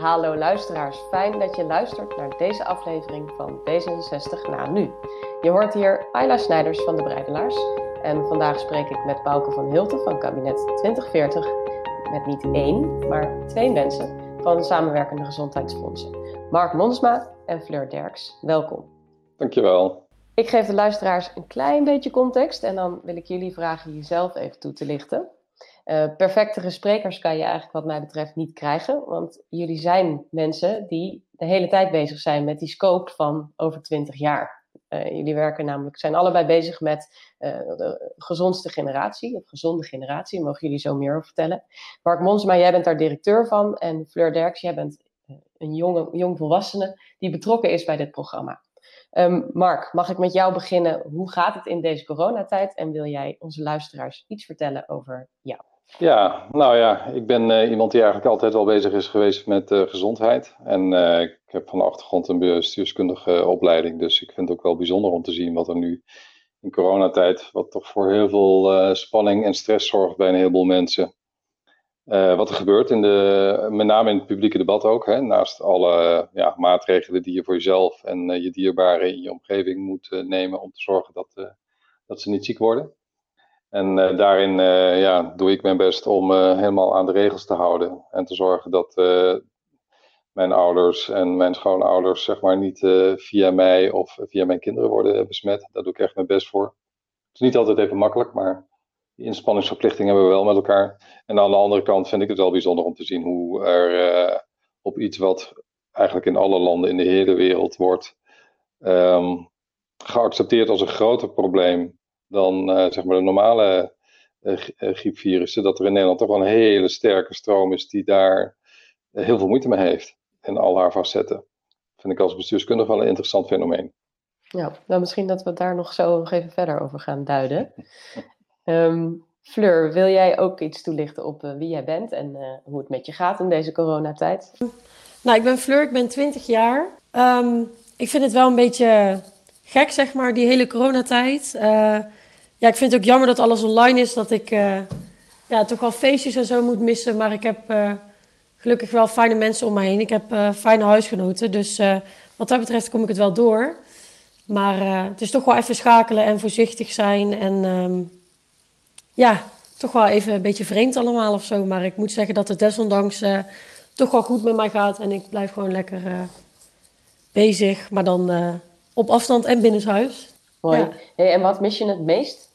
Hallo luisteraars, fijn dat je luistert naar deze aflevering van D66 na nu. Je hoort hier Ayla Snijders van de Breidelaars en vandaag spreek ik met Bouke van Hilten van kabinet 2040 met niet één, maar twee mensen van de samenwerkende gezondheidsfondsen. Mark Monsma en Fleur Derks, welkom. Dankjewel. Ik geef de luisteraars een klein beetje context en dan wil ik jullie vragen jezelf even toe te lichten. Uh, perfectere sprekers kan je eigenlijk wat mij betreft niet krijgen, want jullie zijn mensen die de hele tijd bezig zijn met die scope van over 20 jaar. Uh, jullie werken namelijk, zijn allebei bezig met uh, de gezondste generatie, of gezonde generatie, mogen jullie zo meer over vertellen. Mark Monsma, jij bent daar directeur van en Fleur Derks, jij bent een jonge, jong volwassene die betrokken is bij dit programma. Um, Mark, mag ik met jou beginnen? Hoe gaat het in deze coronatijd en wil jij onze luisteraars iets vertellen over jou? Ja, nou ja, ik ben uh, iemand die eigenlijk altijd al bezig is geweest met uh, gezondheid. En uh, ik heb van de achtergrond een bestuurskundige opleiding, dus ik vind het ook wel bijzonder om te zien wat er nu in coronatijd, wat toch voor heel veel spanning en stress zorgt bij een heleboel mensen. Wat er gebeurt, in de, met name in het publieke debat ook, hè, naast alle ja, maatregelen die je voor jezelf en je dierbaren in je omgeving moet nemen om te zorgen dat, dat ze niet ziek worden. En daarin ja, doe ik mijn best om helemaal aan de regels te houden. En te zorgen dat mijn ouders en mijn schoonouders zeg maar niet via mij of via mijn kinderen worden besmet. Daar doe ik echt mijn best voor. Het is niet altijd even makkelijk, maar die inspanningsverplichting hebben we wel met elkaar. En aan de andere kant vind ik het wel bijzonder om te zien hoe er op iets wat eigenlijk in alle landen in de hele wereld wordt um, geaccepteerd als een groter probleem dan uh, zeg maar de normale uh, griepvirussen, dat er in Nederland toch wel een hele sterke stroom is die daar heel veel moeite mee heeft in al haar facetten. Vind ik als bestuurskundige wel een interessant fenomeen. Ja, nou misschien dat we daar nog zo nog even verder over gaan duiden. Um, Fleur, wil jij ook iets toelichten op uh, wie jij bent en uh, hoe het met je gaat in deze coronatijd? Nou, ik ben Fleur, ik ben 20 jaar. Um, ik vind het wel een beetje gek, zeg maar, die hele coronatijd. Uh, ja, ik vind het ook jammer dat alles online is. Dat ik ja, toch wel feestjes en zo moet missen. Maar ik heb gelukkig wel fijne mensen om me heen. Ik heb fijne huisgenoten. Dus wat dat betreft kom ik het wel door. Maar het is toch wel even schakelen en voorzichtig zijn. En um, ja, toch wel even een beetje vreemd allemaal of zo. Maar ik moet zeggen dat het desondanks toch wel goed met mij gaat. En ik blijf gewoon lekker bezig. Maar dan op afstand en binnenshuis. Mooi. Ja. Hey, en wat mis je het meest?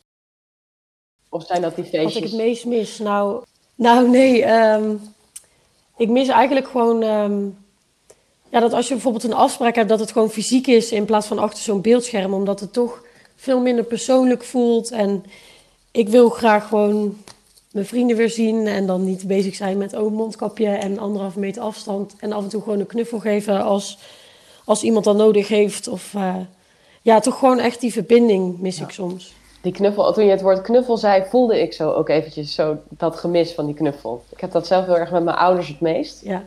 Of zijn dat die feestjes? Wat ik het meest mis? Nou, nou nee. Um, ik mis eigenlijk gewoon... Um, ja, dat als je bijvoorbeeld een afspraak hebt, dat het gewoon fysiek is in plaats van achter zo'n beeldscherm. Omdat het toch veel minder persoonlijk voelt. En ik wil graag gewoon mijn vrienden weer zien. En dan niet bezig zijn met oh, mondkapje en anderhalve meter afstand. En af en toe gewoon een knuffel geven als, als iemand dat nodig heeft. Of uh, ja, toch gewoon echt die verbinding mis ik soms die knuffel, toen je het woord knuffel zei, voelde ik zo ook eventjes zo dat gemis van die knuffel. Ik heb dat zelf heel erg met mijn ouders het meest. Ja.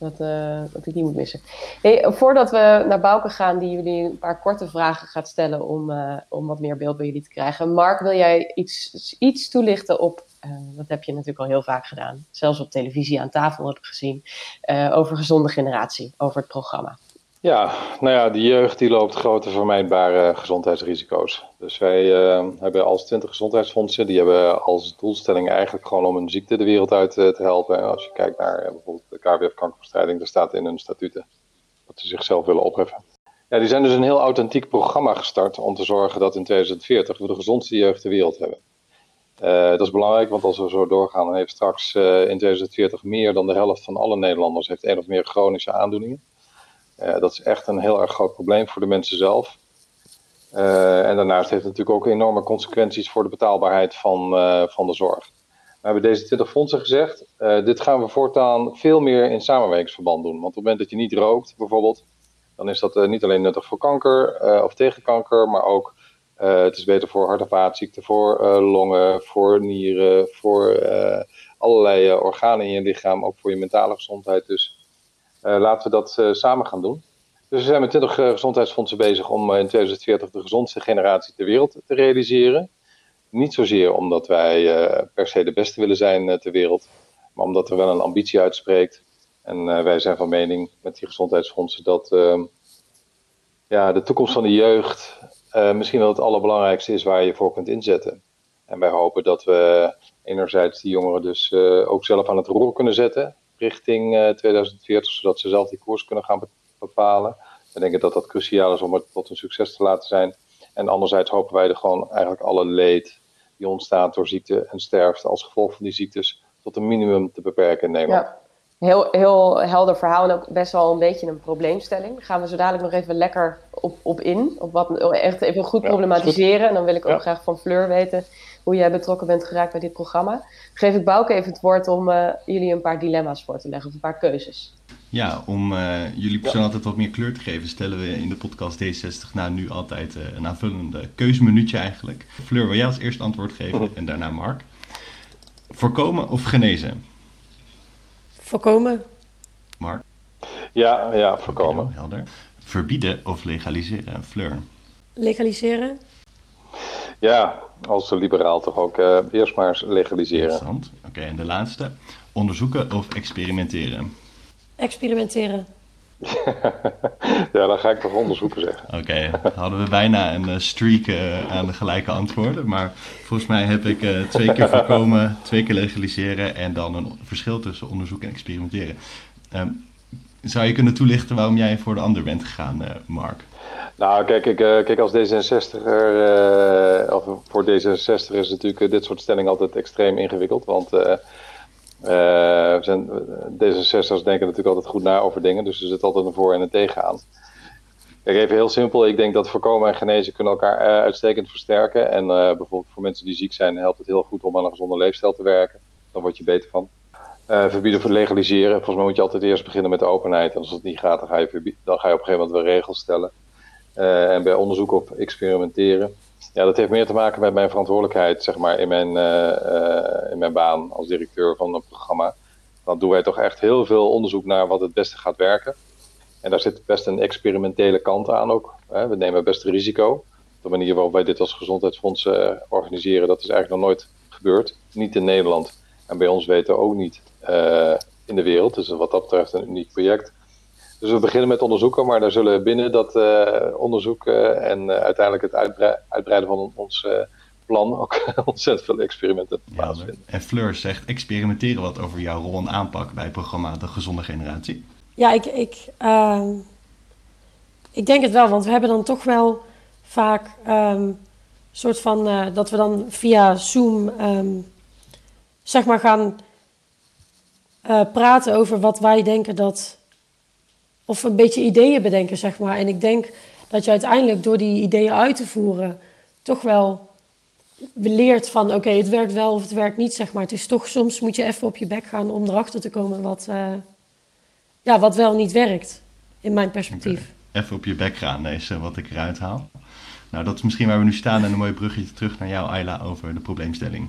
Dat, uh, dat ik die moet missen. Hey, voordat we naar Bouke gaan, die jullie een paar korte vragen gaat stellen om, uh, om wat meer beeld bij jullie te krijgen. Mark, wil jij iets, iets toelichten op, uh, dat heb je natuurlijk al heel vaak gedaan, zelfs op televisie aan tafel heb ik gezien, over gezonde generatie, over het programma. Ja, nou ja, de jeugd die loopt grote vermijdbare gezondheidsrisico's. Dus wij uh, hebben als 20 gezondheidsfondsen, die hebben als doelstelling eigenlijk gewoon om een ziekte de wereld uit uh, te helpen. Als je kijkt naar uh, bijvoorbeeld de KWF-kankerbestrijding, daar staat in hun statuten dat ze zichzelf willen opheffen. Ja, die zijn dus een heel authentiek programma gestart om te zorgen dat in 2040 we de gezondste jeugd ter wereld hebben. dat is belangrijk, want als we zo doorgaan, dan heeft straks in 2040 meer dan de helft van alle Nederlanders heeft één of meer chronische aandoeningen. Uh, dat is echt een heel erg groot probleem voor de mensen zelf. Uh, en daarnaast heeft het natuurlijk ook enorme consequenties voor de betaalbaarheid van, uh, van de zorg. We hebben deze 20 fondsen gezegd, dit gaan we voortaan veel meer in samenwerkingsverband doen. Want op het moment dat je niet rookt bijvoorbeeld, dan is dat niet alleen nuttig voor kanker of tegen kanker, maar ook het is beter voor hart- en vaatziekten, voor longen, voor nieren, voor allerlei organen in je lichaam, ook voor je mentale gezondheid. Dus laten we dat uh, samen gaan doen. Dus we zijn met 20 uh, gezondheidsfondsen bezig om in 2040 de gezondste generatie ter wereld te realiseren. Niet zozeer omdat wij per se de beste willen zijn ter wereld, maar omdat er wel een ambitie uitspreekt. En wij zijn van mening met die gezondheidsfondsen dat ehm, ja, de toekomst van de jeugd misschien wel het allerbelangrijkste is waar je voor kunt inzetten. En wij hopen dat we enerzijds die jongeren dus ook zelf aan het roer kunnen zetten richting 2040, zodat ze zelf die koers kunnen gaan bepalen. We denken dat dat cruciaal is om het tot een succes te laten zijn. En anderzijds hopen wij er gewoon eigenlijk alle leed die ontstaat door ziekte en sterfte als gevolg van die ziektes tot een minimum te beperken in Nederland. Ja. Heel, heel helder verhaal en ook best wel een beetje een probleemstelling. Daar gaan we zo dadelijk nog even lekker op, op in. Op wat, echt even goed problematiseren. En dan wil ik ook graag van Fleur weten hoe jij betrokken bent geraakt bij dit programma. Geef ik Bouke even het woord om uh, jullie een paar dilemma's voor te leggen, of een paar keuzes. Ja, om uh, jullie persoon altijd wat meer kleur te geven, stellen we in de podcast D60 na nu altijd uh, een aanvullende keuzeminuutje eigenlijk. Fleur, wil jij als eerste antwoord geven en daarna Mark? Voorkomen of genezen? Voorkomen. Mark? Ja, ja, voorkomen. Helder. Verbieden of legaliseren? Fleur? Legaliseren. Ja, als liberaal toch ook uh, eerst maar eens legaliseren. Interessant. Oké, en de laatste. Onderzoeken of experimenteren? Experimenteren. ja, dan ga ik toch onderzoeken zeggen. Oké, hadden we bijna een uh, streak uh, aan de gelijke antwoorden. Maar volgens mij heb ik uh, twee keer voorkomen, twee keer legaliseren en dan een verschil tussen onderzoeken en experimenteren. Um, zou je kunnen toelichten waarom jij voor de ander bent gegaan, Mark? Nou, kijk, ik, kijk als D66er, of voor D66 is natuurlijk dit soort stellingen altijd extreem ingewikkeld. Want uh, zijn, D66'ers denken natuurlijk altijd goed na over dingen, dus er zit altijd een voor- en een tegen aan. Kijk, even heel simpel. Ik denk dat voorkomen en genezen kunnen elkaar uh, uitstekend versterken. En uh, bijvoorbeeld voor mensen die ziek zijn helpt het heel goed om aan een gezonde leefstijl te werken. Daar word je beter van. verbieden voor legaliseren. Volgens mij moet je altijd eerst beginnen met de openheid. En als het niet gaat, dan ga je, dan ga je op een gegeven moment wel regels stellen. en bij onderzoek op experimenteren. Ja, dat heeft meer te maken met mijn verantwoordelijkheid, zeg maar, in mijn, uh, in mijn baan als directeur van een programma. Dan doen wij toch echt heel veel onderzoek naar wat het beste gaat werken. En daar zit best een experimentele kant aan ook. Hè. We nemen best risico. De manier waarop wij dit als gezondheidsfonds uh, organiseren, dat is eigenlijk nog nooit gebeurd. Niet in Nederland. En bij ons weten ook niet in de wereld. Dus wat dat betreft een uniek project. Dus we beginnen met onderzoeken, maar daar zullen binnen dat uh, onderzoek uh, en uh, uiteindelijk het uitbreiden van ons plan ook ontzettend veel experimenten plaatsvinden. en Fleur zegt experimenteren wat over jouw rol en aanpak bij het programma De Gezonde Generatie. Ja, ik, ik, ehm, ik denk het wel, want we hebben dan toch wel vaak um, soort van dat we dan via Zoom um, zeg maar gaan praten over wat wij denken dat of een beetje ideeën bedenken, zeg maar. En ik denk dat je uiteindelijk door die ideeën uit te voeren toch wel leert van oké, het werkt wel of het werkt niet, zeg maar. Het is toch soms moet je even op je bek gaan om erachter te komen wat, uh, ja, wat wel niet werkt, in mijn perspectief. Even op je bek gaan is wat ik eruit haal. Nou, dat is misschien waar we nu staan en een mooi bruggetje terug naar jou, Ayla, over de probleemstelling.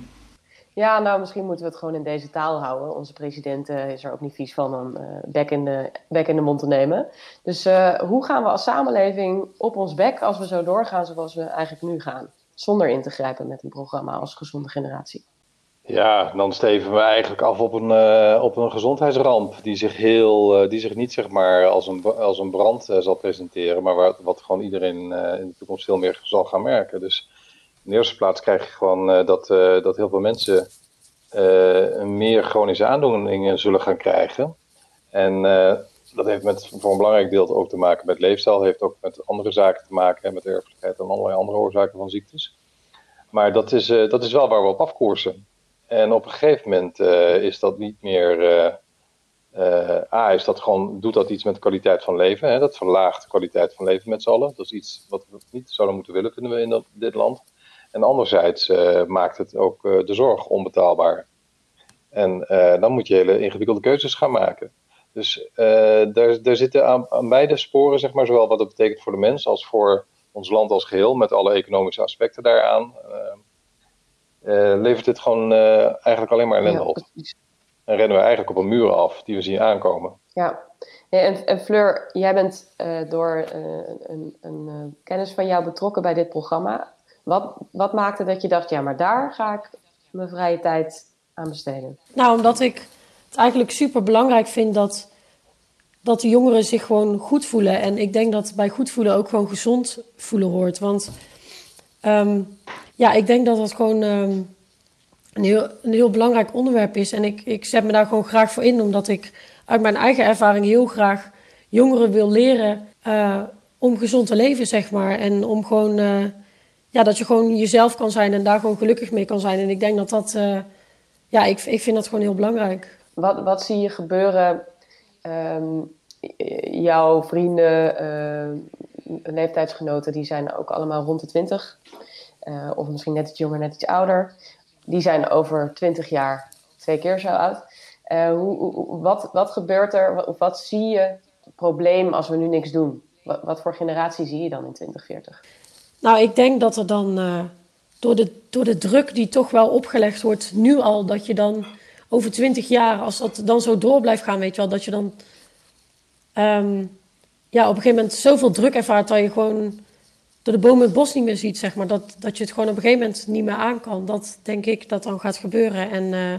Ja, nou, misschien moeten we het gewoon in deze taal houden. Onze president uh, is er ook niet vies van om uh, bek, in de, bek in de mond te nemen. Dus uh, hoe gaan we als samenleving op ons bek als we zo doorgaan zoals we eigenlijk nu gaan? Zonder in te grijpen met een programma als Gezonde Generatie. Ja, dan steven we eigenlijk af op een, op een gezondheidsramp die zich, heel, die zich niet zeg maar, als, een, als een brand zal presenteren, maar waar, wat gewoon iedereen in de toekomst veel meer zal gaan merken. Dus in de eerste plaats krijg je gewoon uh, dat, uh, dat heel veel mensen uh, meer chronische aandoeningen zullen gaan krijgen. En dat heeft met, voor een belangrijk deel ook te maken met leefstijl. heeft ook met andere zaken te maken, met erfelijkheid en allerlei andere oorzaken van ziektes. Maar dat is, dat is wel waar we op afkoersen. En op een gegeven moment is dat niet meer. A, is dat gewoon, doet dat iets met de kwaliteit van leven. Hè? Dat verlaagt de kwaliteit van leven met z'n allen. Dat is iets wat we niet zouden moeten willen, vinden we in dat, dit land. En anderzijds uh, maakt het ook uh, de zorg onbetaalbaar. En uh, dan moet je hele ingewikkelde keuzes gaan maken. Dus daar, daar zitten aan, aan, beide sporen, zeg maar, zowel wat het betekent voor de mens als voor ons land als geheel, met alle economische aspecten daaraan, levert dit gewoon eigenlijk alleen maar ellende ja, op. En rennen we eigenlijk op een muur af die we zien aankomen. Ja, en, en Fleur, jij bent door een, een kennis van jou betrokken bij dit programma. Wat, wat maakte dat je dacht, ja, maar daar ga ik mijn vrije tijd aan besteden? Nou, omdat ik het eigenlijk super belangrijk vind dat dat de jongeren zich gewoon goed voelen. En ik denk dat bij goed voelen ook gewoon gezond voelen hoort. Want ehm, ja, ik denk dat dat gewoon ehm, een, heel, een heel belangrijk onderwerp is. En ik, ik zet me daar gewoon graag voor in, omdat ik uit mijn eigen ervaring heel graag jongeren wil leren uh, om gezond te leven, zeg maar. En om gewoon, uh, ja, dat je gewoon jezelf kan zijn en daar gewoon gelukkig mee kan zijn. En ik denk dat dat, uh, ja, ik, ik vind dat gewoon heel belangrijk. Wat, wat zie je gebeuren? Um, jouw vrienden, leeftijdsgenoten, die zijn ook allemaal rond de 20. of misschien net iets jonger, net iets ouder. Die zijn over 20 jaar twee keer zo oud. Hoe, wat, wat gebeurt er, wat zie je probleem als we nu niks doen? Wat, voor generatie zie je dan in 2040? Nou, ik denk dat er dan uh, door, de, door de druk die toch wel opgelegd wordt, nu al, dat je dan over 20 jaar, als dat dan zo door blijft gaan, weet je wel, dat je dan um, ja, op een gegeven moment zoveel druk ervaart dat je gewoon door de bomen het bos niet meer ziet, zeg maar. Dat, dat je het gewoon op een gegeven moment niet meer aan kan. Dat denk ik dat dan gaat gebeuren. En uh,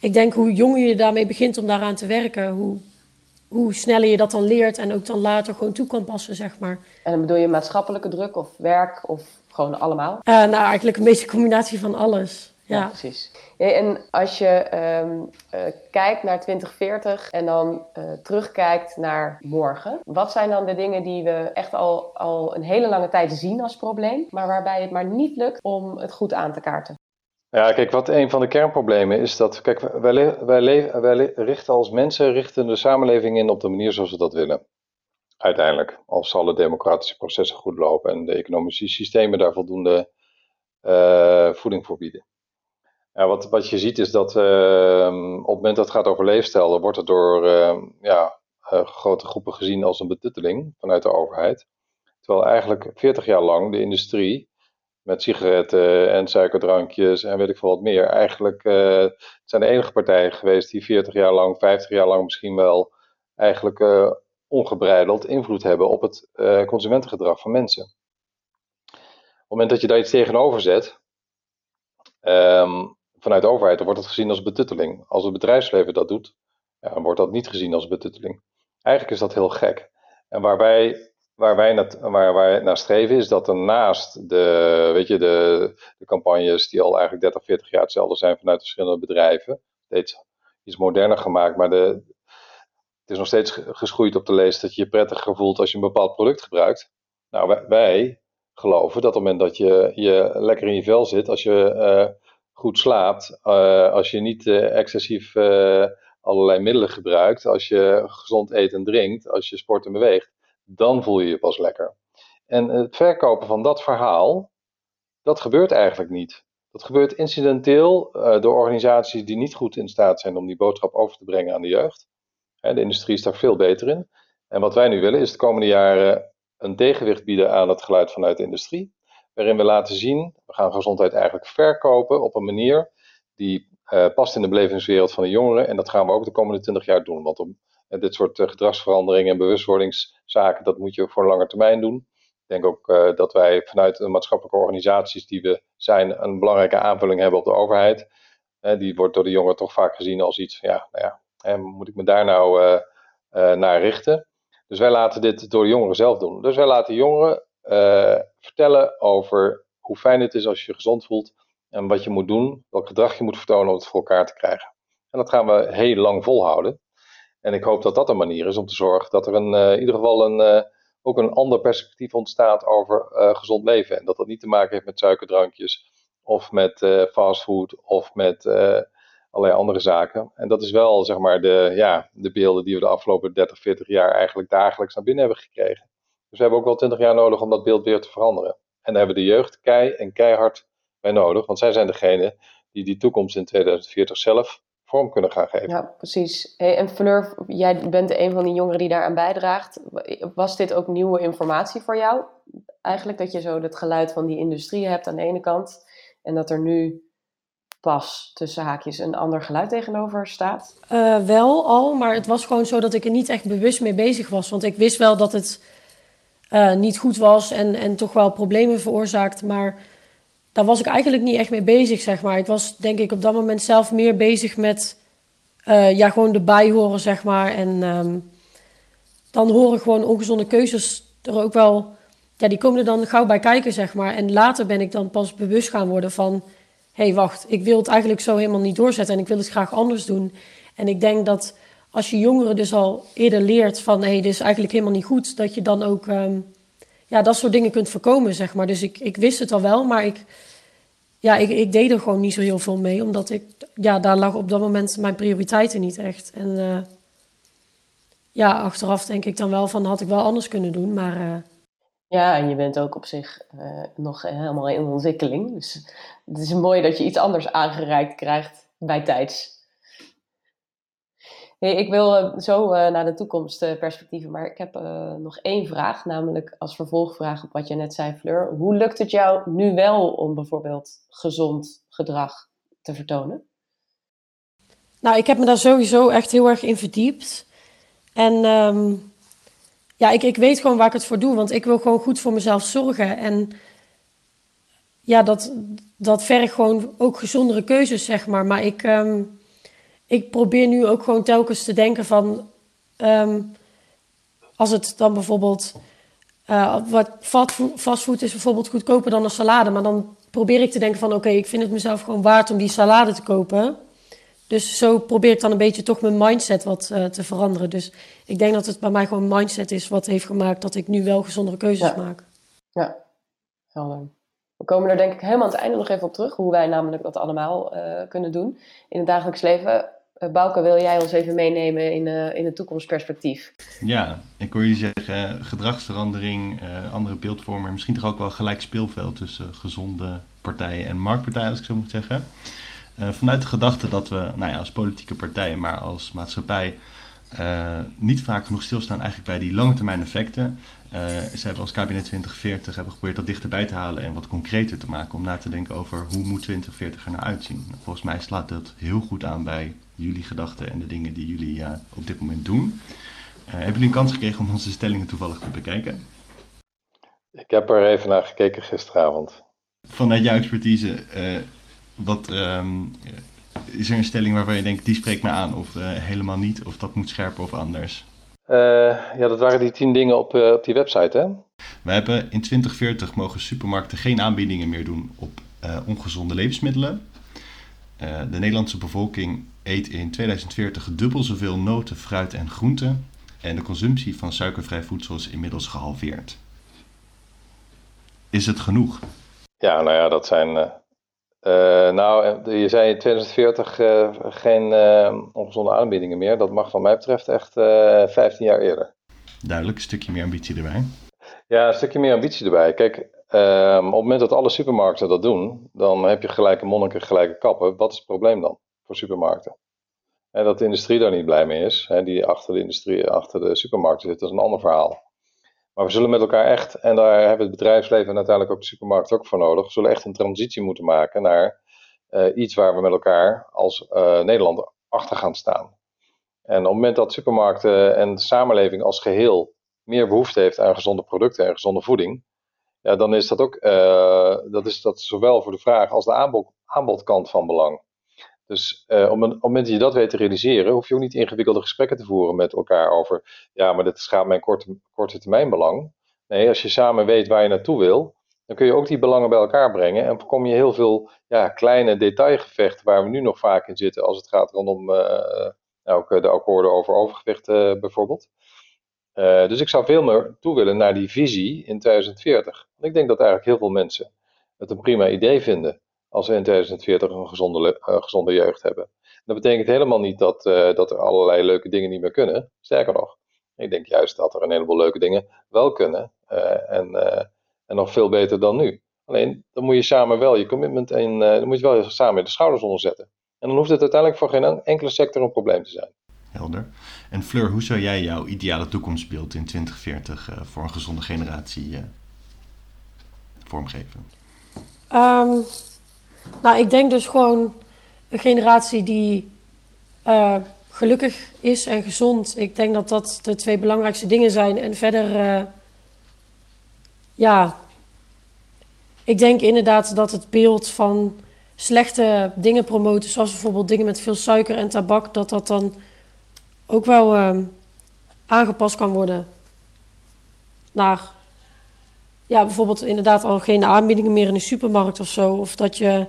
ik denk hoe jonger je daarmee begint om daaraan te werken, hoe, hoe sneller je dat dan leert en ook dan later gewoon toe kan passen, zeg maar. En dan bedoel je maatschappelijke druk of werk of gewoon allemaal? Uh, nou, eigenlijk een beetje een combinatie van alles. Ja, ja precies. en als je um, uh, kijkt naar 2040 en dan uh, terugkijkt naar morgen, wat zijn dan de dingen die we echt al, al een hele lange tijd zien als probleem, maar waarbij het maar niet lukt om het goed aan te kaarten? Ja, kijk, wat een van de kernproblemen is dat, kijk, wij, wij, wij richten als mensen richten de samenleving in op de manier zoals we dat willen. Uiteindelijk, als alle democratische processen goed lopen en de economische systemen daar voldoende uh, voeding voor bieden. Ja, wat, wat je ziet is dat uh, op het moment dat het gaat over leefstijl, dan wordt het door uh, ja, grote groepen gezien als een betutteling vanuit de overheid. Terwijl eigenlijk 40 jaar lang de industrie met sigaretten en suikerdrankjes en weet ik veel wat meer. Eigenlijk uh, zijn de enige partijen geweest die 40 jaar lang, 50 jaar lang misschien wel, eigenlijk uh, ongebreideld invloed hebben op het uh, consumentengedrag van mensen. Op het moment dat je daar iets tegenover zet, um, vanuit de overheid, dan wordt het gezien als betutteling. Als het bedrijfsleven dat doet, ja, dan wordt dat niet gezien als betutteling. Eigenlijk is dat heel gek. En waar wij waar wij, naar, waar naar streven is dat er naast de, weet je, de, de campagnes die al eigenlijk 30, 40 jaar hetzelfde zijn vanuit verschillende bedrijven, steeds iets moderner gemaakt, maar de, het is nog steeds geschoeid op de lees dat je je prettiger voelt als je een bepaald product gebruikt. Nou, wij, geloven dat op het moment dat je, je lekker in je vel zit, als je uh, goed slaapt, uh, als je niet uh, excessief allerlei middelen gebruikt, als je gezond eet en drinkt, als je sport en beweegt, dan voel je je pas lekker. En het verkopen van dat verhaal, dat gebeurt eigenlijk niet. Dat gebeurt incidenteel uh, door organisaties die niet goed in staat zijn om die boodschap over te brengen aan de jeugd. de industrie is daar veel beter in. En wat wij nu willen is de komende jaren een tegenwicht bieden aan het geluid vanuit de industrie. Waarin we laten zien, we gaan gezondheid eigenlijk verkopen op een manier die uh, past in de belevingswereld van de jongeren. En dat gaan we ook de komende 20 jaar doen. Want om dit soort uh, gedragsveranderingen en bewustwordingszaken, dat moet je voor een lange termijn doen. Ik denk ook uh, dat wij vanuit de maatschappelijke organisaties die we zijn, een belangrijke aanvulling hebben op de overheid. Uh, die wordt door de jongeren toch vaak gezien als iets, ja, nou ja, moet ik me daar nou naar richten? Dus wij laten dit door de jongeren zelf doen. Dus wij laten jongeren vertellen over hoe fijn het is als je je gezond voelt en wat je moet doen, welk gedrag je moet vertonen om het voor elkaar te krijgen. En dat gaan we heel lang volhouden. En ik hoop dat dat een manier is om te zorgen dat er een, uh, in ieder geval een, uh, ook een ander perspectief ontstaat over uh, gezond leven. En dat dat niet te maken heeft met suikerdrankjes of met fastfood of met allerlei andere zaken. En dat is wel zeg maar de, ja, de beelden die we de afgelopen 30, 40 jaar eigenlijk dagelijks naar binnen hebben gekregen. Dus we hebben ook wel 20 jaar nodig om dat beeld weer te veranderen. En daar hebben de jeugd kei en keihard bij nodig, want zij zijn degene die die toekomst in 2040 zelf vorm kunnen gaan geven. Ja, precies. Hey, en Fleur, jij bent een van die jongeren die daaraan bijdraagt. Was dit ook nieuwe informatie voor jou? Eigenlijk dat je zo het geluid van die industrie hebt aan de ene kant en dat er nu pas tussen haakjes een ander geluid tegenover staat? Uh, wel al, maar het was gewoon zo dat ik er niet echt bewust mee bezig was. Want ik wist wel dat het uh, niet goed was en, en toch wel problemen veroorzaakt. Maar daar was ik eigenlijk niet echt mee bezig, zeg maar. Ik was denk ik op dat moment zelf meer bezig met uh, ja, gewoon erbij horen, zeg maar. En um, dan horen gewoon ongezonde keuzes er ook wel, ja, die komen er dan gauw bij kijken, zeg maar. En later ben ik dan pas bewust gaan worden van, hé, hey, wacht, ik wil het eigenlijk zo helemaal niet doorzetten en ik wil het graag anders doen. En ik denk dat als je jongeren dus al eerder leert van, hé, hey, dit is eigenlijk helemaal niet goed, dat je dan ook, um, ja, dat soort dingen kunt voorkomen, zeg maar. Dus ik, ik wist het al wel, maar ik, ja, ik, ik deed er gewoon niet zo heel veel mee, omdat ik, ja, daar lag op dat moment mijn prioriteiten niet echt. En uh, ja, achteraf denk ik dan wel van, had ik wel anders kunnen doen, maar... Uh, ja, en je bent ook op zich uh, nog helemaal in ontwikkeling. Dus het is mooi dat je iets anders aangereikt krijgt bij tijds. Hey, ik wil zo naar de toekomstperspectieven, maar ik heb nog één vraag, namelijk als vervolgvraag op wat je net zei, Fleur. Hoe lukt het jou nu wel om bijvoorbeeld gezond gedrag te vertonen? Nou, ik heb me daar sowieso echt heel erg in verdiept. En um, ja, ik, ik weet gewoon waar ik het voor doe, want ik wil gewoon goed voor mezelf zorgen. En ja, dat, dat vergt gewoon ook gezondere keuzes, zeg maar. Maar ik, um, ik probeer nu ook gewoon telkens te denken van... Um, als het dan bijvoorbeeld... Uh, wat fastfood is bijvoorbeeld goedkoper dan een salade. Maar dan probeer ik te denken van... oké, okay, ik vind het mezelf gewoon waard om die salade te kopen... Dus zo probeer ik dan een beetje toch mijn mindset wat uh, te veranderen. Dus ik denk dat het bij mij gewoon mindset is wat heeft gemaakt dat ik nu wel gezondere keuzes ja. maak. Ja, helder. We komen er denk ik helemaal aan het einde nog even op terug, hoe wij namelijk dat allemaal uh, kunnen doen in het dagelijks leven. Uh, Bouke, wil jij ons even meenemen in, in het toekomstperspectief? Ja, ik hoor je zeggen gedragsverandering, andere beeldvormen, misschien toch ook wel gelijk speelveld tussen gezonde partijen en marktpartijen, als ik zo moet zeggen. Uh, vanuit de gedachte dat we nou ja, als politieke partij, maar als maatschappij uh, niet vaak genoeg stilstaan eigenlijk bij die lange termijn effecten. Uh, ze hebben als kabinet 2040 hebben geprobeerd dat dichterbij te halen en wat concreter te maken om na te denken over hoe moet 2040 er nou uitzien. Volgens mij slaat dat heel goed aan bij jullie gedachten en de dingen die jullie op dit moment doen. hebben jullie een kans gekregen om onze stellingen toevallig te bekijken? Ik heb er even naar gekeken gisteravond. Vanuit jouw expertise, wat, um, is er een stelling waarvan je denkt, die spreekt me aan, of helemaal niet, of dat moet scherper of anders? Uh, ja, dat waren die tien dingen op, uh, op die website, hè? We hebben in 2040 mogen supermarkten geen aanbiedingen meer doen op ongezonde levensmiddelen. de Nederlandse bevolking eet in 2040 dubbel zoveel noten, fruit en groenten. En de consumptie van suikervrij voedsel is inmiddels gehalveerd. Is het genoeg? Ja, nou ja, dat zijn uh, nou, je zei in 2040 uh, geen ongezonde aanbiedingen meer. Dat mag van mij betreft echt 15 jaar eerder. Duidelijk, een stukje meer ambitie erbij. Ja, een stukje meer ambitie erbij. Kijk, ehm, op het moment dat alle supermarkten dat doen, dan heb je gelijke monniken, gelijke kappen. Wat is het probleem dan voor supermarkten? En dat de industrie daar niet blij mee is, hè, die achter de industrie, achter de supermarkten zit, dat is een ander verhaal. Maar we zullen met elkaar echt, en daar hebben het bedrijfsleven en uiteindelijk ook de supermarkt ook voor nodig, zullen echt een transitie moeten maken naar uh, iets waar we met elkaar als uh, Nederland achter gaan staan. En op het moment dat supermarkten en de samenleving als geheel meer behoefte heeft aan gezonde producten en gezonde voeding, ja, dan is dat ook uh, dat is dat zowel voor de vraag als de aanbod, aanbodkant van belang. Dus uh, op, een, op het moment dat je dat weet te realiseren, hoef je ook niet ingewikkelde gesprekken te voeren met elkaar over, ja, maar dit schaadt mijn korte, korte termijn belang. Nee, als je samen weet waar je naartoe wil, dan kun je ook die belangen bij elkaar brengen en voorkom je heel veel ja, kleine detailgevechten waar we nu nog vaak in zitten als het gaat rondom uh, ook de akkoorden over overgewicht bijvoorbeeld. Dus ik zou veel meer toe willen naar die visie in 2040. Want ik denk dat eigenlijk heel veel mensen het een prima idee vinden als we in 2040 een gezonde, uh, gezonde jeugd hebben. Dat betekent helemaal niet dat, uh, dat er allerlei leuke dingen niet meer kunnen. Sterker nog, ik denk juist dat er een heleboel leuke dingen wel kunnen. Uh, en, en nog veel beter dan nu. Alleen, dan moet je samen wel je commitment en dan moet je wel samen de schouders onder zetten. En dan hoeft het uiteindelijk voor geen enkele sector een probleem te zijn. Helder. En Fleur, hoe zou jij jouw ideale toekomstbeeld in 2040 voor een gezonde generatie vormgeven? Um nou, ik denk dus gewoon een generatie die uh, gelukkig is en gezond. Ik denk dat dat de twee belangrijkste dingen zijn. En verder, uh, ja, ik denk inderdaad dat het beeld van slechte dingen promoten, zoals bijvoorbeeld dingen met veel suiker en tabak, dat dat dan ook wel uh, aangepast kan worden naar ja, bijvoorbeeld inderdaad al geen aanbiedingen meer in de supermarkt of zo. Of dat je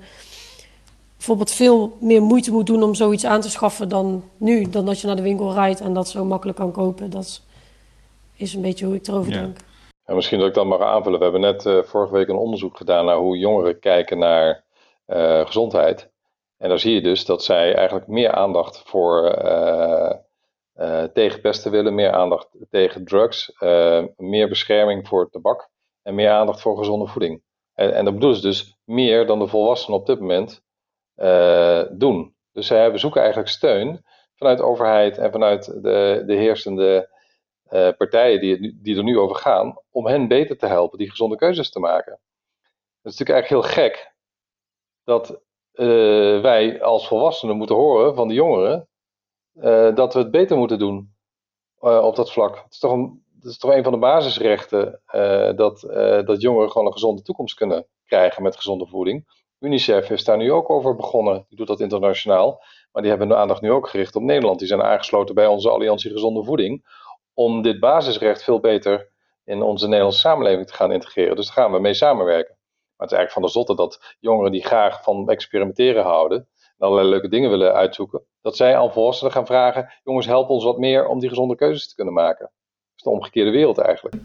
bijvoorbeeld veel meer moeite moet doen om zoiets aan te schaffen dan nu. Dan dat je naar de winkel rijdt en dat zo makkelijk kan kopen. Dat is een beetje hoe ik erover denk. En misschien dat ik dat mag aanvullen. We hebben net uh, vorige week een onderzoek gedaan naar hoe jongeren kijken naar uh, gezondheid. En daar zie je dus dat zij eigenlijk meer aandacht voor uh, tegen pesten willen, meer aandacht tegen drugs, meer bescherming voor tabak en meer aandacht voor gezonde voeding. En, en dat bedoelen ze dus meer dan de volwassenen op dit moment doen. Dus zij zoeken eigenlijk steun vanuit de overheid en vanuit de, de heersende uh, partijen die, die er nu over gaan, om hen beter te helpen die gezonde keuzes te maken. Het is natuurlijk eigenlijk heel gek dat uh, wij als volwassenen moeten horen van de jongeren dat we het beter moeten doen op dat vlak. Het is toch een, het is toch een van de basisrechten dat, dat jongeren gewoon een gezonde toekomst kunnen krijgen met gezonde voeding. UNICEF is daar nu ook over begonnen. Die doet dat internationaal. Maar die hebben de aandacht nu ook gericht op Nederland. Die zijn aangesloten bij onze Alliantie Gezonde Voeding om dit basisrecht veel beter in onze Nederlandse samenleving te gaan integreren. Dus daar gaan we mee samenwerken. Maar het is eigenlijk van de zotte dat jongeren die graag van experimenteren houden en allerlei leuke dingen willen uitzoeken, dat zij al volwassenen gaan vragen: jongens, help ons wat meer om die gezonde keuzes te kunnen maken. Is de omgekeerde wereld eigenlijk.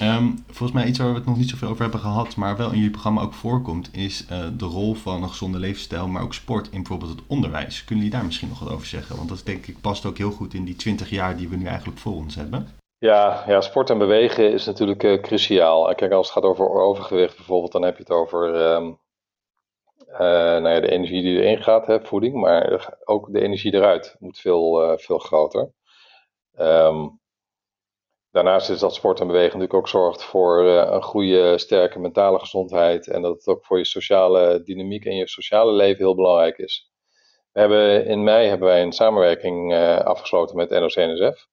Um, volgens mij iets waar we het nog niet zoveel over hebben gehad, maar wel in jullie programma ook voorkomt, is uh, de rol van een gezonde levensstijl, maar ook sport in bijvoorbeeld het onderwijs. Kunnen jullie daar misschien nog wat over zeggen? Want dat denk ik past ook heel goed in die 20 jaar die we nu eigenlijk voor ons hebben. Ja, ja sport en bewegen is natuurlijk uh, cruciaal. Kijk, als het gaat over overgewicht bijvoorbeeld, dan heb je het over um, uh, nou ja, de energie die erin gaat, hè, voeding, maar ook de energie eruit moet veel, veel groter. Um, Daarnaast is dat sport en bewegen natuurlijk ook zorgt voor uh, een goede, sterke mentale gezondheid. En dat het ook voor je sociale dynamiek en je sociale leven heel belangrijk is. We hebben, in mei hebben wij een samenwerking uh, afgesloten met NOC-NSF.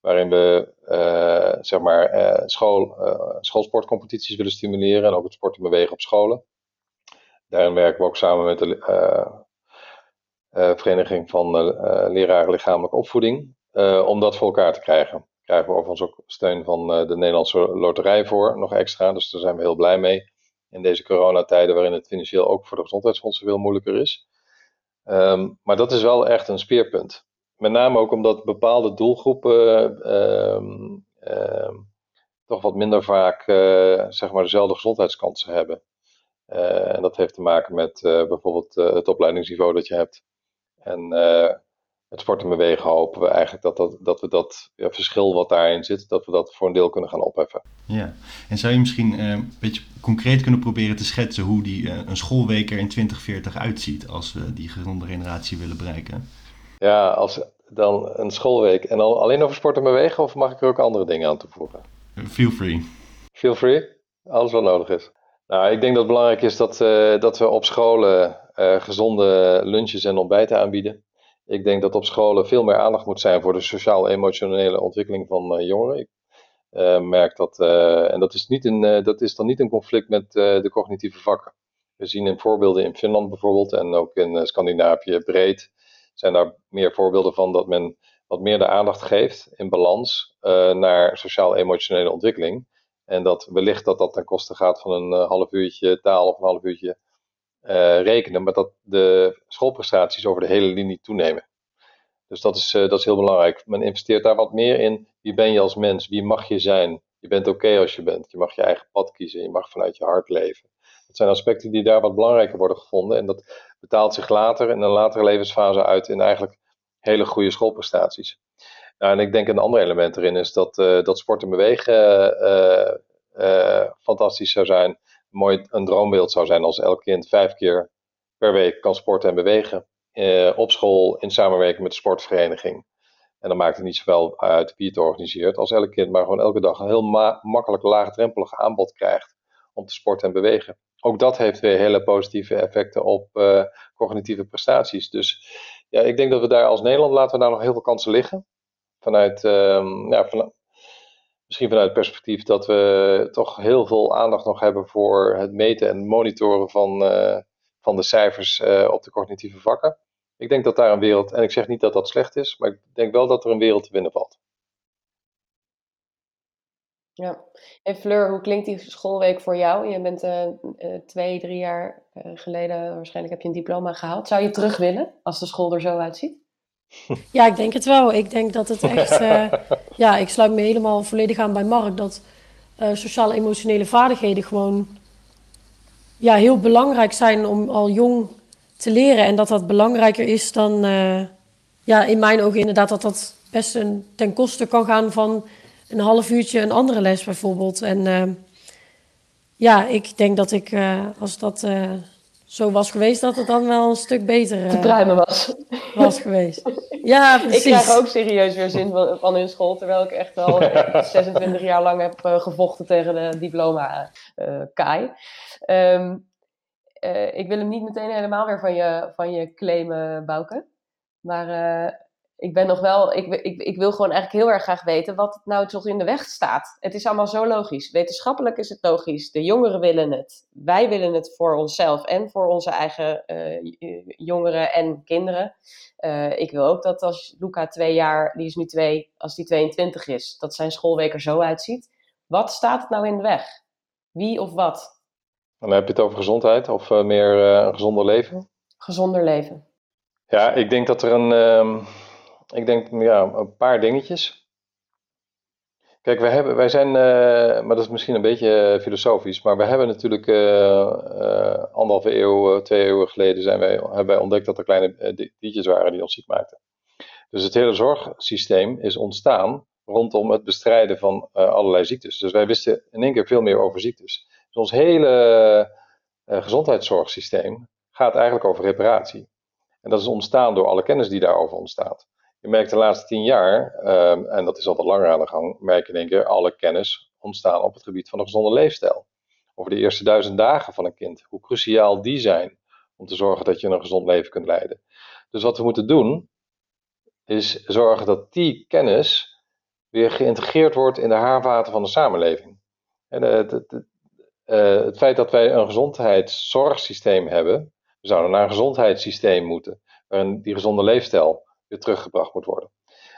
Waarin we uh, zeg maar, school, schoolsportcompetities willen stimuleren en ook het sport en bewegen op scholen. Daarin werken we ook samen met de Vereniging van Leraren Lichamelijke Opvoeding. om dat voor elkaar te krijgen krijgen we overigens ook steun van eh, de Nederlandse Loterij voor, nog extra. Dus daar zijn we heel blij mee. In deze coronatijden waarin het financieel ook voor de gezondheidsfondsen veel moeilijker is. Um, maar dat is wel echt een speerpunt. Met name ook omdat bepaalde doelgroepen um, um, toch wat minder vaak uh, zeg maar dezelfde gezondheidskansen hebben. En dat heeft te maken met bijvoorbeeld het opleidingsniveau dat je hebt. En het sport en bewegen hopen we eigenlijk dat, dat, dat we dat ja, verschil wat daarin zit, dat we dat voor een deel kunnen gaan opheffen. Ja, en zou je misschien uh, een beetje concreet kunnen proberen te schetsen hoe die, uh, een schoolweek er in 2040 uitziet als we die gezonde generatie willen bereiken? Ja, als dan een schoolweek en dan alleen over sport en bewegen of mag ik er ook andere dingen aan toevoegen? Feel free. Feel free, alles wat nodig is. Nou, ik denk dat het belangrijk is dat, uh, dat we op scholen gezonde lunches en ontbijten aanbieden. Ik denk dat op scholen veel meer aandacht moet zijn voor de sociaal-emotionele ontwikkeling van uh, jongeren. Ik uh, merk dat, uh, en dat is, niet een, dat is dan niet een conflict met de cognitieve vakken. We zien in voorbeelden in Finland bijvoorbeeld en ook in Scandinavië breed zijn daar meer voorbeelden van dat men wat meer de aandacht geeft in balans naar sociaal-emotionele ontwikkeling. En dat wellicht dat dat ten koste gaat van een half uurtje taal of een half uurtje uh, rekenen, maar dat de schoolprestaties over de hele linie toenemen. Dus dat is, uh, dat is heel belangrijk. Men investeert daar wat meer in. Wie ben je als mens? Wie mag je zijn? Je bent oké als je bent. Je mag je eigen pad kiezen. Je mag vanuit je hart leven. Dat zijn aspecten die daar wat belangrijker worden gevonden. En dat betaalt zich later in een latere levensfase uit in eigenlijk hele goede schoolprestaties. Nou, en ik denk een ander element erin is dat, uh, dat sport en bewegen fantastisch zou zijn mooi een droombeeld zou zijn als elk kind vijf keer per week kan sporten en bewegen. Eh, op school in samenwerking met de sportvereniging. En dan maakt het niet zoveel uit wie het organiseert. Als elk kind maar gewoon elke dag een heel makkelijk laagdrempelig aanbod krijgt om te sporten en bewegen. Ook dat heeft weer hele positieve effecten op uh, cognitieve prestaties. Dus ja, ik denk dat we daar als Nederland laten we daar nog heel veel kansen liggen. Vanuit, um, ja, van, Misschien vanuit het perspectief dat we toch heel veel aandacht nog hebben voor het meten en monitoren van, uh, van de cijfers uh, op de cognitieve vakken. Ik denk dat daar een wereld, en ik zeg niet dat dat slecht is, maar ik denk wel dat er een wereld te winnen valt. Ja. En Fleur, hoe klinkt die schoolweek voor jou? Je bent uh, twee, drie jaar geleden, waarschijnlijk heb je een diploma gehaald. Zou je terug willen als de school er zo uitziet? Ja, ik denk het wel. Ik denk dat het echt. ja, ik sluit me helemaal volledig aan bij Mark. Dat sociaal-emotionele vaardigheden gewoon ja, heel belangrijk zijn om al jong te leren. En dat dat belangrijker is dan, ja, in mijn ogen inderdaad, dat dat best een, ten koste kan gaan van een half uurtje een andere les bijvoorbeeld. En uh, ja, ik denk dat ik, uh, als dat uh, zo was geweest, dat het dan wel een stuk beter te pruimen was. was geweest. Ja, precies. Ik krijg ook serieus weer zin van, van hun school, terwijl ik echt al 26 jaar lang heb gevochten tegen de diploma Kai. Um, ik wil hem niet meteen helemaal weer van je, van je claimen, Bouke. Maar ik ben nog wel, ik, ik, ik wil gewoon eigenlijk heel erg graag weten wat nou toch in de weg staat. Het is allemaal zo logisch. Wetenschappelijk is het logisch. De jongeren willen het. Wij willen het voor onszelf en voor onze eigen uh, jongeren en kinderen. Uh, ik wil ook dat als Luca twee jaar, die is nu twee, als die 22 is, dat zijn schoolweek er zo uitziet. Wat staat het nou in de weg? Wie of wat? Dan heb je het over gezondheid of uh, meer een gezonder leven? Gezonder leven. Ja, ik denk dat er een. Uh, ik denk ja, een paar dingetjes. Kijk, wij, hebben, wij zijn, uh, maar dat is misschien een beetje filosofisch, maar we hebben natuurlijk uh, anderhalve eeuw, twee eeuwen geleden zijn wij, hebben wij ontdekt dat er kleine diertjes waren die ons ziek maakten. Dus het hele zorgsysteem is ontstaan rondom het bestrijden van allerlei ziektes. Dus wij wisten in één keer veel meer over ziektes. Dus ons hele gezondheidszorgsysteem gaat eigenlijk over reparatie. En dat is ontstaan door alle kennis die daarover ontstaat. Je merkt de laatste tien jaar, um, en dat is al wat langer aan de gang, merk je één keer alle kennis ontstaan op het gebied van een gezonde leefstijl. Over de eerste duizend dagen van een kind, hoe cruciaal die zijn om te zorgen dat je een gezond leven kunt leiden. Dus wat we moeten doen, is zorgen dat die kennis weer geïntegreerd wordt in de haarvaten van de samenleving. En het, het, het, uh, het feit dat wij een gezondheidszorgsysteem hebben, we zouden naar een gezondheidssysteem moeten, waarin die gezonde leefstijl weer teruggebracht moet worden.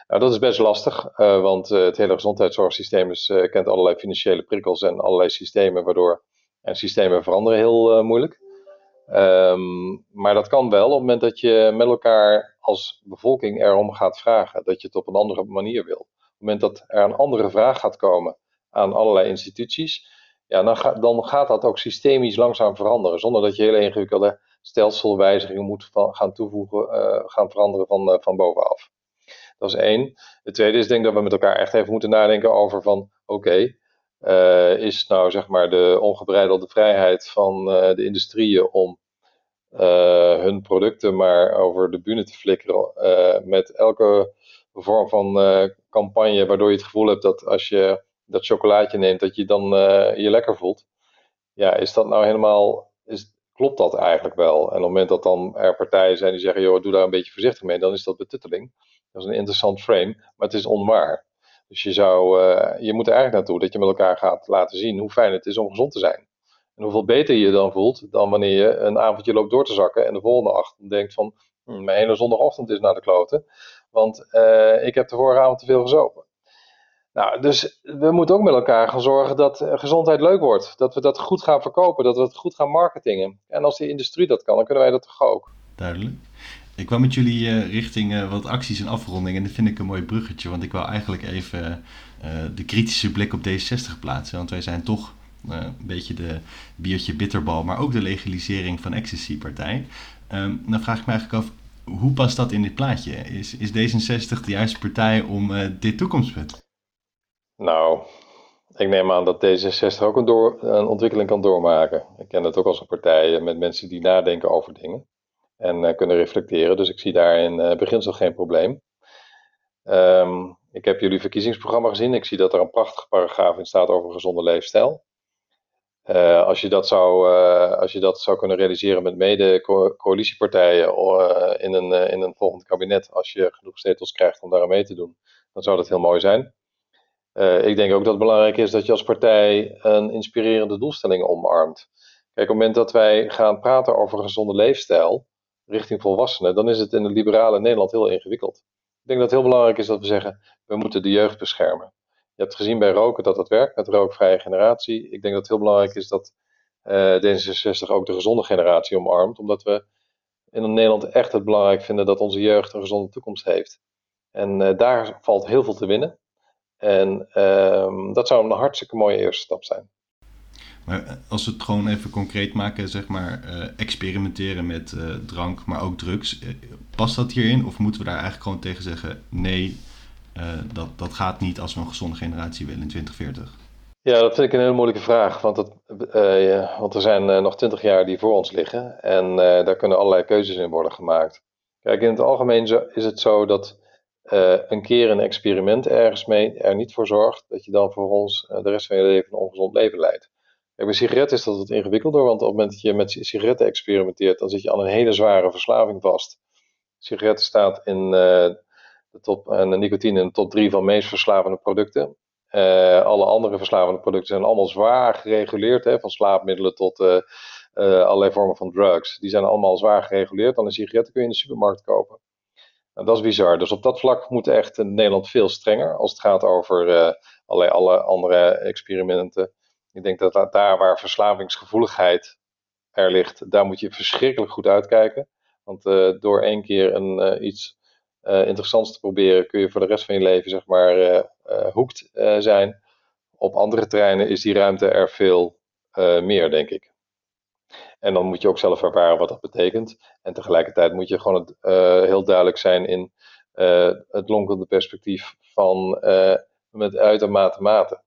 Nou, dat is best lastig, uh, want uh, het hele gezondheidszorgsysteem is, uh, kent allerlei financiële prikkels en allerlei systemen, waardoor en systemen veranderen heel moeilijk. Um, maar dat kan wel op het moment dat je met elkaar als bevolking erom gaat vragen, dat je het op een andere manier wil. Op het moment dat er een andere vraag gaat komen aan allerlei instituties, ja, dan, dan gaat dat ook systemisch langzaam veranderen, zonder dat je hele ingewikkelde stelselwijzigingen moet gaan toevoegen, uh, gaan veranderen van, uh, van bovenaf. Dat is één. Het tweede is denk dat we met elkaar echt even moeten nadenken over van oké, okay, uh, is nou zeg maar de ongebreidelde vrijheid van de industrieën om hun producten maar over de bühne te flikkeren met elke vorm van campagne waardoor je het gevoel hebt dat als je dat chocolaatje neemt dat je dan je lekker voelt. Ja, is dat nou helemaal, is, klopt dat eigenlijk wel? En op het moment dat dan er partijen zijn die zeggen, joh, doe daar een beetje voorzichtig mee, dan is dat betutteling. Dat is een interessant frame, maar het is onwaar. Dus je, zou, uh, je moet er eigenlijk naartoe dat je met elkaar gaat laten zien hoe fijn het is om gezond te zijn. En hoeveel beter je je dan voelt dan wanneer je een avondje loopt door te zakken en de volgende ochtend denkt van, hm, mijn hele zondagochtend is naar de kloten, want uh, ik heb de vorige avond te veel gezopen. Nou, dus we moeten ook met elkaar gaan zorgen dat eh, gezondheid leuk wordt. Dat we dat goed gaan verkopen, dat we het goed gaan marketingen. En als de industrie dat kan, dan kunnen wij dat toch ook. Duidelijk. Ik kwam met jullie uh, richting uh, wat acties en afronding en dat vind ik een mooi bruggetje, want ik wou eigenlijk even de kritische blik op D60 plaatsen, want wij zijn toch een beetje de biertje bitterbal, maar ook de legalisering van ecstasy-partij. Um, dan vraag ik me eigenlijk af, hoe past dat in dit plaatje? Is, is D66 de juiste partij om dit toekomstpunt? Nou, ik neem aan dat D66 ook een, door, een ontwikkeling kan doormaken. Ik ken het ook als een partij met mensen die nadenken over dingen en uh, kunnen reflecteren. Dus ik zie daar in uh, beginsel geen probleem. Um, ik heb jullie verkiezingsprogramma gezien. Ik zie dat er een prachtige paragraaf in staat over gezonde leefstijl. Uh, als, je dat zou, als je dat zou kunnen realiseren met mede co coalitiepartijen in, een, in een volgend kabinet, als je genoeg zetels krijgt om daar aan mee te doen, dan zou dat heel mooi zijn. Uh, ik denk ook dat het belangrijk is dat je als partij een inspirerende doelstelling omarmt. Kijk, op het moment dat wij gaan praten over een gezonde leefstijl richting volwassenen, dan is het in het liberale Nederland heel ingewikkeld. Ik denk dat het heel belangrijk is dat we zeggen, we moeten de jeugd beschermen. Je hebt gezien bij roken dat dat werkt met rookvrije generatie. Ik denk dat het heel belangrijk is dat D66 ook de gezonde generatie omarmt, omdat we in Nederland echt het belangrijk vinden dat onze jeugd een gezonde toekomst heeft. En daar valt heel veel te winnen. En ehm, dat zou een hartstikke mooie eerste stap zijn. Maar eh, als we het gewoon even concreet maken, zeg maar, uh, experimenteren met uh, drank, maar ook drugs. past dat hierin? Of moeten we daar eigenlijk gewoon tegen zeggen: nee, dat, dat gaat niet als we een gezonde generatie willen in 2040? Ja, dat vind ik een hele moeilijke vraag. Want, dat, ja, want er zijn nog twintig jaar die voor ons liggen. En daar kunnen allerlei keuzes in worden gemaakt. Kijk, in het algemeen is het zo dat een keer een experiment ergens mee er niet voor zorgt dat je dan voor ons de rest van je leven een ongezond leven leidt. Bij sigaretten is dat wat ingewikkelder, want op het moment dat je met sigaretten experimenteert, dan zit je aan een hele zware verslaving vast. Sigaretten staat in uh, de top, en de nicotine in de top 3 van meest verslavende producten. Alle andere verslavende producten zijn allemaal zwaar gereguleerd, hè, van slaapmiddelen tot allerlei vormen van drugs. Die zijn allemaal zwaar gereguleerd. Dan een sigaretten kun je in de supermarkt kopen. Dat is bizar. Dus op dat vlak moet echt Nederland veel strenger als het gaat over allerlei alle andere experimenten. Ik denk dat daar waar verslavingsgevoeligheid er ligt, daar moet je verschrikkelijk goed uitkijken. Want uh, door één keer een, uh, iets interessants te proberen, kun je voor de rest van je leven zeg maar hoekt zijn. Op andere terreinen is die ruimte er veel meer, denk ik. En dan moet je ook zelf ervaren wat dat betekent. En tegelijkertijd moet je gewoon het, heel duidelijk zijn in het lonkende perspectief van met uitermate mate.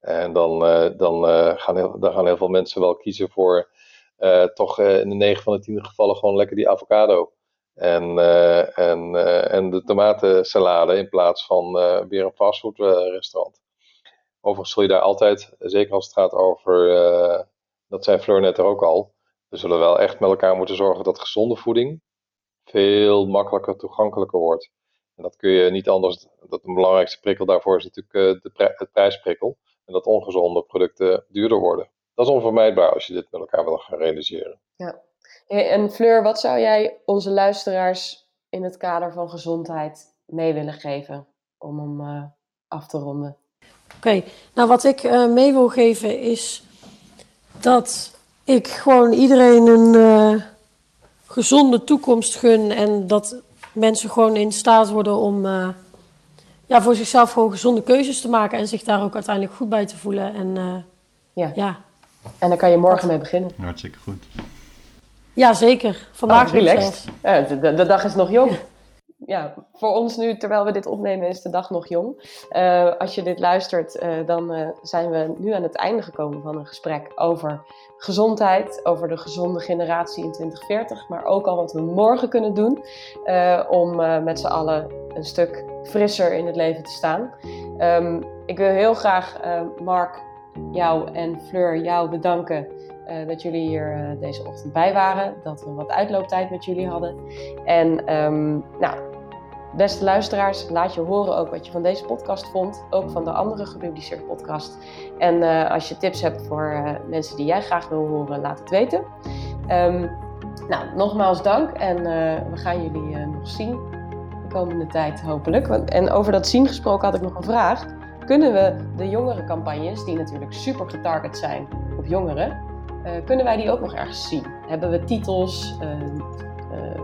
En dan, dan, gaan heel, gaan heel veel mensen wel kiezen voor toch in de 9 van de 10 gevallen gewoon lekker die avocado. En, en, en de tomatensalade in plaats van weer een fastfoodrestaurant. Overigens zul je daar altijd, zeker als het gaat over, dat zei Fleur net er ook al, we zullen wel echt met elkaar moeten zorgen dat gezonde voeding veel makkelijker toegankelijker wordt. En dat kun je niet anders, dat de belangrijkste prikkel daarvoor is natuurlijk de het prijsprikkel en dat ongezonde producten duurder worden. Dat is onvermijdbaar als je dit met elkaar wil gaan realiseren. Ja. En Fleur, wat zou jij onze luisteraars in het kader van gezondheid mee willen geven om hem uh, af te ronden? Oké, nou wat ik uh, mee wil geven is dat ik gewoon iedereen een uh, gezonde toekomst gun en dat mensen gewoon in staat worden om ja, voor zichzelf gewoon gezonde keuzes te maken en zich daar ook uiteindelijk goed bij te voelen. En, uh, ja. ja. En daar kan je morgen mee beginnen. Hartstikke goed. Ja, zeker. Vandaag oh, relaxed. Ja, de, de, dag is nog jong. Ja, voor ons nu, terwijl we dit opnemen, is de dag nog jong. Uh, als je dit luistert, uh, dan uh, zijn we nu aan het einde gekomen van een gesprek over gezondheid, over de gezonde generatie in 2040, maar ook al wat we morgen kunnen doen om met z'n allen een stuk frisser in het leven te staan. Um, ik wil heel graag Mark, jou en Fleur jou bedanken uh, dat jullie hier uh, deze ochtend bij waren. Dat we wat uitlooptijd met jullie hadden. En um, nou, beste luisteraars, laat je horen ook wat je van deze podcast vond. Ook van de andere gepubliceerde podcast. En uh, als je tips hebt voor mensen die jij graag wil horen, laat het weten. Um, nou, nogmaals dank. En we gaan jullie nog zien de komende tijd hopelijk. En over dat zien gesproken had ik nog een vraag. Kunnen we de jongere campagnes, die natuurlijk super getarget zijn op jongeren, kunnen wij die ook nog ergens zien? Hebben we titels, uh, uh,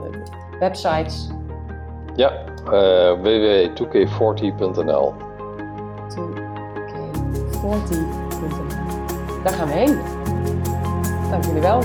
websites? Ja, www.2k40.nl 2k40.nl Daar gaan we heen. Dank jullie wel.